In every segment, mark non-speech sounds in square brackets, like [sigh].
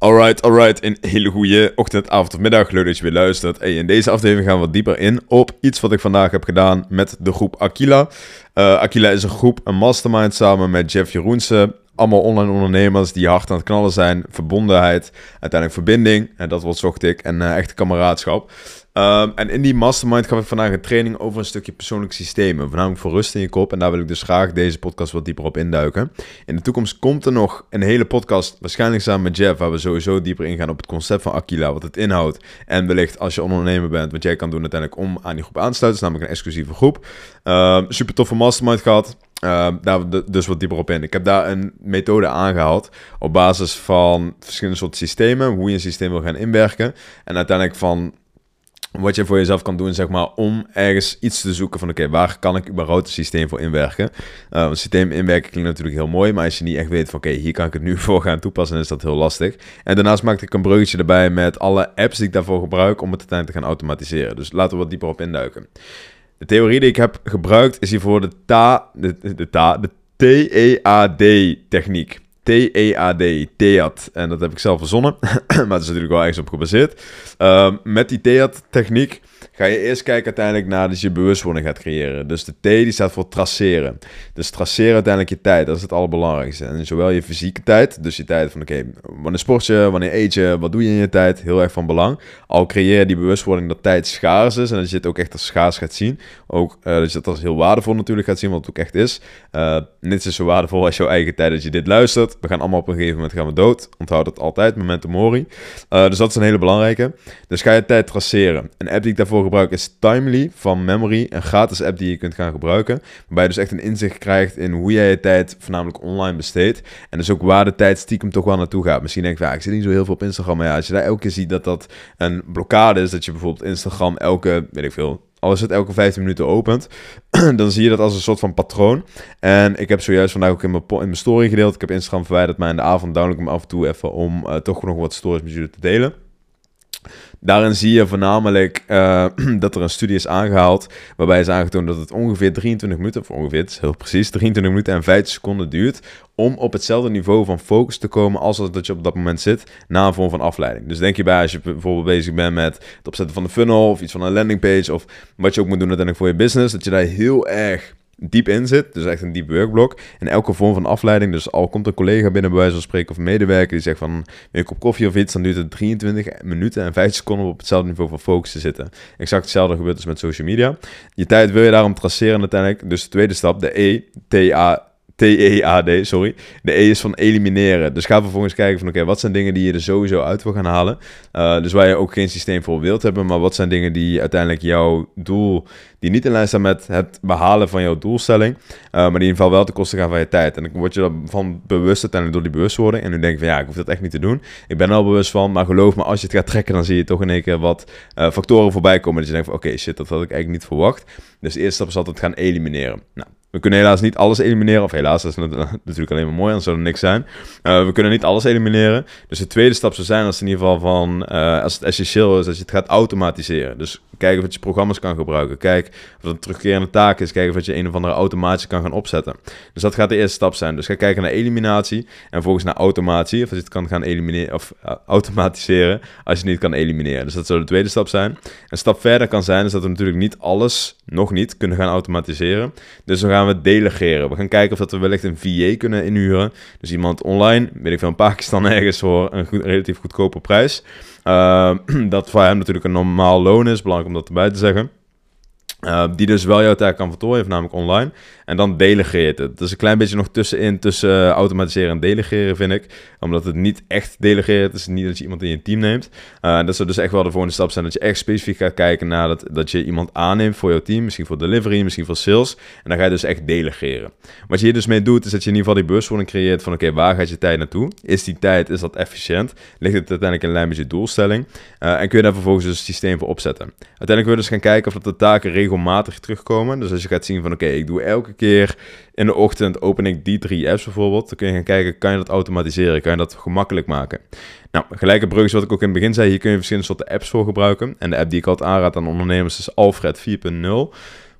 Alright, alright. Een hele goede ochtend, avond of middag. Leuk dat je weer luistert. Hey, in deze aflevering gaan we wat dieper in op iets wat ik vandaag heb gedaan met de groep Aquila. Uh, Aquila is een groep, een mastermind samen met Jeff Jeroense. Allemaal online ondernemers die hard aan het knallen zijn. Verbondenheid, uiteindelijk verbinding. En dat wat zocht ik. En uh, echte kameraadschap. Um, en in die mastermind gaf ik vandaag een training over een stukje persoonlijk systemen. Voornamelijk voor rust in je kop. En daar wil ik dus graag deze podcast wat dieper op induiken. In de toekomst komt er nog een hele podcast, waarschijnlijk samen met Jeff, waar we sowieso dieper ingaan op het concept van Aquila, wat het inhoudt. En wellicht als je ondernemer bent, wat jij kan doen uiteindelijk om aan die groep aan te sluiten. is namelijk een exclusieve groep. Um, super toffe mastermind gehad. Uh, daar dus wat dieper op in. Ik heb daar een methode aangehaald op basis van verschillende soorten systemen, hoe je een systeem wil gaan inwerken. En uiteindelijk van wat je voor jezelf kan doen, zeg maar, om ergens iets te zoeken van, oké, waar kan ik überhaupt het systeem voor inwerken? Uh, want systeem inwerken klinkt natuurlijk heel mooi, maar als je niet echt weet van, oké, hier kan ik het nu [laughs] voor gaan toepassen, is dat heel lastig. En daarnaast maakte ik een bruggetje erbij met alle apps die ik daarvoor gebruik om het uiteindelijk te gaan automatiseren. Dus laten we wat dieper op induiken. De theorie die ik heb gebruikt is hiervoor de TA, de, de, TEAD de TEAD-techniek. T-E-A-D, TEAD. En dat heb ik zelf verzonnen, [clears throat] maar het is natuurlijk wel ergens op gebaseerd. Uh, met die TEAD-techniek ga je eerst kijken uiteindelijk naar dat je bewustwording gaat creëren. Dus de T die staat voor traceren. Dus traceren uiteindelijk je tijd, dat is het allerbelangrijkste. En zowel je fysieke tijd, dus je tijd van oké, wanneer sport je, wanneer eet je, wat doe je in je tijd, heel erg van belang. Al creëer je die bewustwording dat tijd schaars is en dat je het ook echt als schaars gaat zien. Ook uh, dat je het als heel waardevol natuurlijk gaat zien, wat het ook echt is. Uh, niets is zo waardevol als jouw eigen tijd dat je dit luistert. We gaan allemaal op een gegeven moment gaan we dood. Onthoud het altijd, memento mori. Uh, dus dat is een hele belangrijke. Dus ga je tijd traceren. Een app die ik daarvoor gebruik is Timely van Memory, een gratis app die je kunt gaan gebruiken. Waarbij je dus echt een inzicht krijgt in hoe jij je tijd voornamelijk online besteedt. En dus ook waar de tijd stiekem toch wel naartoe gaat. Misschien denk je, ja, ik zit niet zo heel veel op Instagram. Maar ja, als je daar elke keer ziet dat dat een blokkade is, dat je bijvoorbeeld Instagram elke, weet ik veel, al is het elke 15 minuten opent, [clears throat] dan zie je dat als een soort van patroon. En ik heb zojuist vandaag ook in mijn, in mijn story gedeeld. Ik heb Instagram verwijderd, maar in de avond download ik hem af en toe even om uh, toch nog wat stories met jullie te delen. Daarin zie je voornamelijk uh, [clears throat] dat er een studie is aangehaald. waarbij is aangetoond dat het ongeveer 23 minuten, of ongeveer, het is heel precies, 23 minuten en 5 seconden duurt. om op hetzelfde niveau van focus te komen. als dat je op dat moment zit. na een vorm van afleiding. Dus denk je bij als je bijvoorbeeld bezig bent met het opzetten van de funnel. of iets van een landingpage. of wat je ook moet doen uiteindelijk voor je business. dat je daar heel erg diep in zit. Dus echt een diep werkblok. En elke vorm van afleiding. Dus al komt een collega binnen bij wijze van spreken of medewerker die zegt van een kop koffie of iets, dan duurt het 23 minuten en 5 seconden op hetzelfde niveau van focus te zitten. Exact hetzelfde gebeurt dus met social media. Je tijd wil je daarom traceren uiteindelijk. Dus de tweede stap, de E, T-A, T-E-A-D, sorry. De E is van elimineren. Dus ga vervolgens kijken van oké, wat zijn dingen die je er sowieso uit wil gaan halen. Uh, dus waar je ook geen systeem voor wilt hebben, maar wat zijn dingen die uiteindelijk jouw doel, die niet in lijn staan met het behalen van jouw doelstelling, uh, maar die in ieder geval wel te kosten gaan van je tijd. En dan word je ervan bewust uiteindelijk door die bewustwording. En nu denk je van ja, ik hoef dat echt niet te doen. Ik ben er al bewust van, maar geloof me, als je het gaat trekken, dan zie je toch in één keer wat uh, factoren voorbij komen. Dat je denkt van oké, shit, dat had ik eigenlijk niet verwacht. Dus de eerste stap is altijd gaan elimineren. Nou, we kunnen helaas niet alles elimineren. Of helaas, dat is [laughs] natuurlijk alleen maar mooi, anders zou er niks zijn. Uh, we kunnen niet alles elimineren. Dus de tweede stap zou zijn als in ieder geval van... Uh, als het essentieel is, dat je het gaat automatiseren. Dus kijken of je programma's kan gebruiken. Kijk of het een terugkerende taak is. Kijken of je een of andere automatie kan gaan opzetten. Dus dat gaat de eerste stap zijn. Dus ga kijken naar eliminatie. En vervolgens naar automatie. Of je het kan gaan elimineren... Of uh, automatiseren. Als je het niet kan elimineren. Dus dat zou de tweede stap zijn. Een stap verder kan zijn... is dat we natuurlijk niet alles... nog niet kunnen gaan automatiseren. Dus we gaan we delegeren. We gaan kijken of dat we wellicht een VA kunnen inhuren. Dus iemand online, weet ik veel, in Pakistan ergens voor een goed, relatief goedkope prijs. Uh, [clears throat] dat voor hem natuurlijk een normaal loon is, belangrijk om dat erbij te zeggen. Uh, die dus wel jouw taak kan vertooien, namelijk online. En dan delegeert het. Is een klein beetje nog tussenin tussen uh, automatiseren en delegeren, vind ik. Omdat het niet echt delegeren Het is niet dat je iemand in je team neemt. Uh, dat zou dus echt wel de volgende stap zijn. Dat je echt specifiek gaat kijken naar dat, dat je iemand aanneemt voor jouw team. Misschien voor delivery, misschien voor sales. En dan ga je dus echt delegeren. Wat je hier dus mee doet, is dat je in ieder geval die bewustwording creëert van... Oké, waar gaat je tijd naartoe? Is die tijd, is dat efficiënt? Ligt het uiteindelijk in lijn met je doelstelling? en kun je daar vervolgens dus een systeem voor opzetten. Uiteindelijk wil je dus gaan kijken of dat de taken regelmatig terugkomen. Dus als je gaat zien van... Oké, ik doe elke keer in de ochtend open ik die drie apps bijvoorbeeld. Dan kun je gaan kijken, kan je dat automatiseren? Kan je dat gemakkelijk maken? Nou, gelijke brug is wat ik ook in het begin zei. Hier kun je verschillende soorten apps voor gebruiken. En de app die ik altijd aanraad aan ondernemers is Alfred 4.0.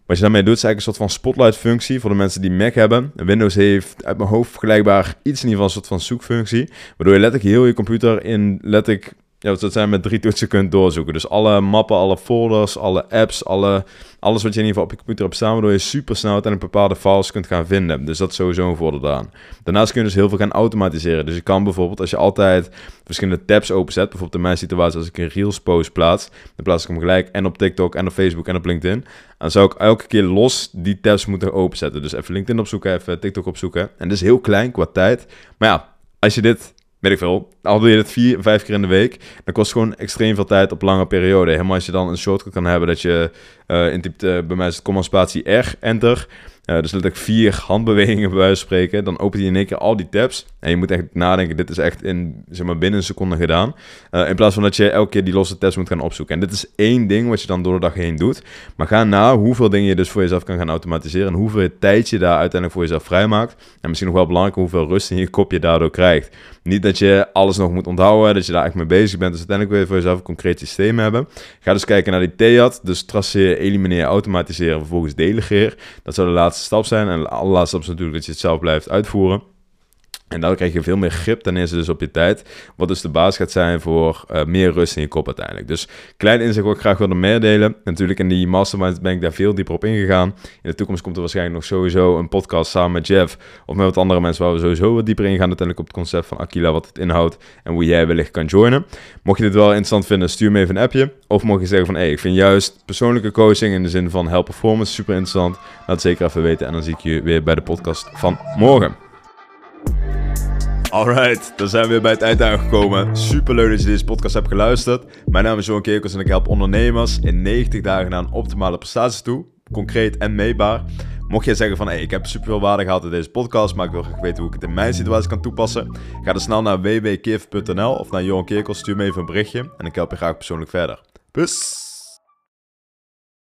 Wat je daarmee doet is eigenlijk een soort van spotlight functie voor de mensen die Mac hebben. Windows heeft uit mijn hoofd vergelijkbaar iets in ieder geval een soort van zoekfunctie. Waardoor je letterlijk heel je computer in letterlijk ja, dat zijn met drie toetsen kunt doorzoeken. Dus alle mappen, alle folders, alle apps, alle, alles wat je in ieder geval op je computer hebt staan, waardoor je super snel uiteindelijk bepaalde files kunt gaan vinden. Dus dat is sowieso een voordeel aan. Daarnaast kun je dus heel veel gaan automatiseren. Dus je kan bijvoorbeeld, als je altijd verschillende tabs openzet, bijvoorbeeld in mijn situatie als ik een Reels post plaats, dan plaats ik hem gelijk en op TikTok en op Facebook en op LinkedIn. Dan zou ik elke keer los die tabs moeten openzetten. Dus even LinkedIn opzoeken, even TikTok opzoeken. En dat is heel klein qua tijd. Maar ja, als je dit weet ik veel, al doe je het vier, vijf keer in de week, dan kost gewoon extreem veel tijd op lange periode. Helemaal als je dan een shortcut kan hebben dat je uh, intypt, uh, bij mij is het comma spatie R, enter, uh, dus letterlijk vier handbewegingen bij wijze van spreken. Dan opent hij in één keer al die tabs. En je moet echt nadenken, dit is echt in, zeg maar, binnen een seconde gedaan. In plaats van dat je elke keer die losse tabs moet gaan opzoeken. En dit is één ding wat je dan door de dag heen doet. Maar ga na hoeveel dingen je dus voor jezelf kan gaan automatiseren. En hoeveel tijd je daar uiteindelijk voor jezelf vrijmaakt. En misschien nog wel belangrijk, hoeveel rust in je kop je daardoor krijgt. Niet dat je alles nog moet onthouden, dat je daar echt mee bezig bent. Dus uiteindelijk wil je voor jezelf een concreet systeem hebben. Ga dus kijken naar die TEAD. Dus traceer, elimineer, automatiseren, vervolgens delegeer. Dat zou de laatste stap zijn. En de allerlaatste stap is natuurlijk dat je het zelf blijft uitvoeren. En dan krijg je veel meer grip ten eerste dus op je tijd. Wat dus de basis gaat zijn voor uh, meer rust in je kop uiteindelijk. Dus klein inzicht wat ik graag wilde meedelen. Natuurlijk in die mastermind ben ik daar veel dieper op ingegaan. In de toekomst komt er waarschijnlijk nog sowieso een podcast samen met Jeff. Of met wat andere mensen waar we sowieso wat dieper ingaan. Uiteindelijk op het concept van Aquila, wat het inhoudt. En hoe jij wellicht kan joinen. Mocht je dit wel interessant vinden, stuur me even een appje. Of mocht je zeggen van, hé, hey, ik vind juist persoonlijke coaching in de zin van help performance super interessant. Laat het zeker even weten. En dan zie ik je weer bij de podcast van morgen. Alright, dan zijn we weer bij het eind aangekomen. Super leuk dat je deze podcast hebt geluisterd. Mijn naam is Johan Kerkels en ik help ondernemers in 90 dagen naar een optimale prestatie toe. Concreet en meetbaar. Mocht jij zeggen van, hey, ik heb super veel waarde gehad in deze podcast, maar ik wil graag weten hoe ik het in mijn situatie kan toepassen. Ga dan snel naar www.kif.nl of naar Johan Kerkels, stuur me even een berichtje en ik help je graag persoonlijk verder. Peace!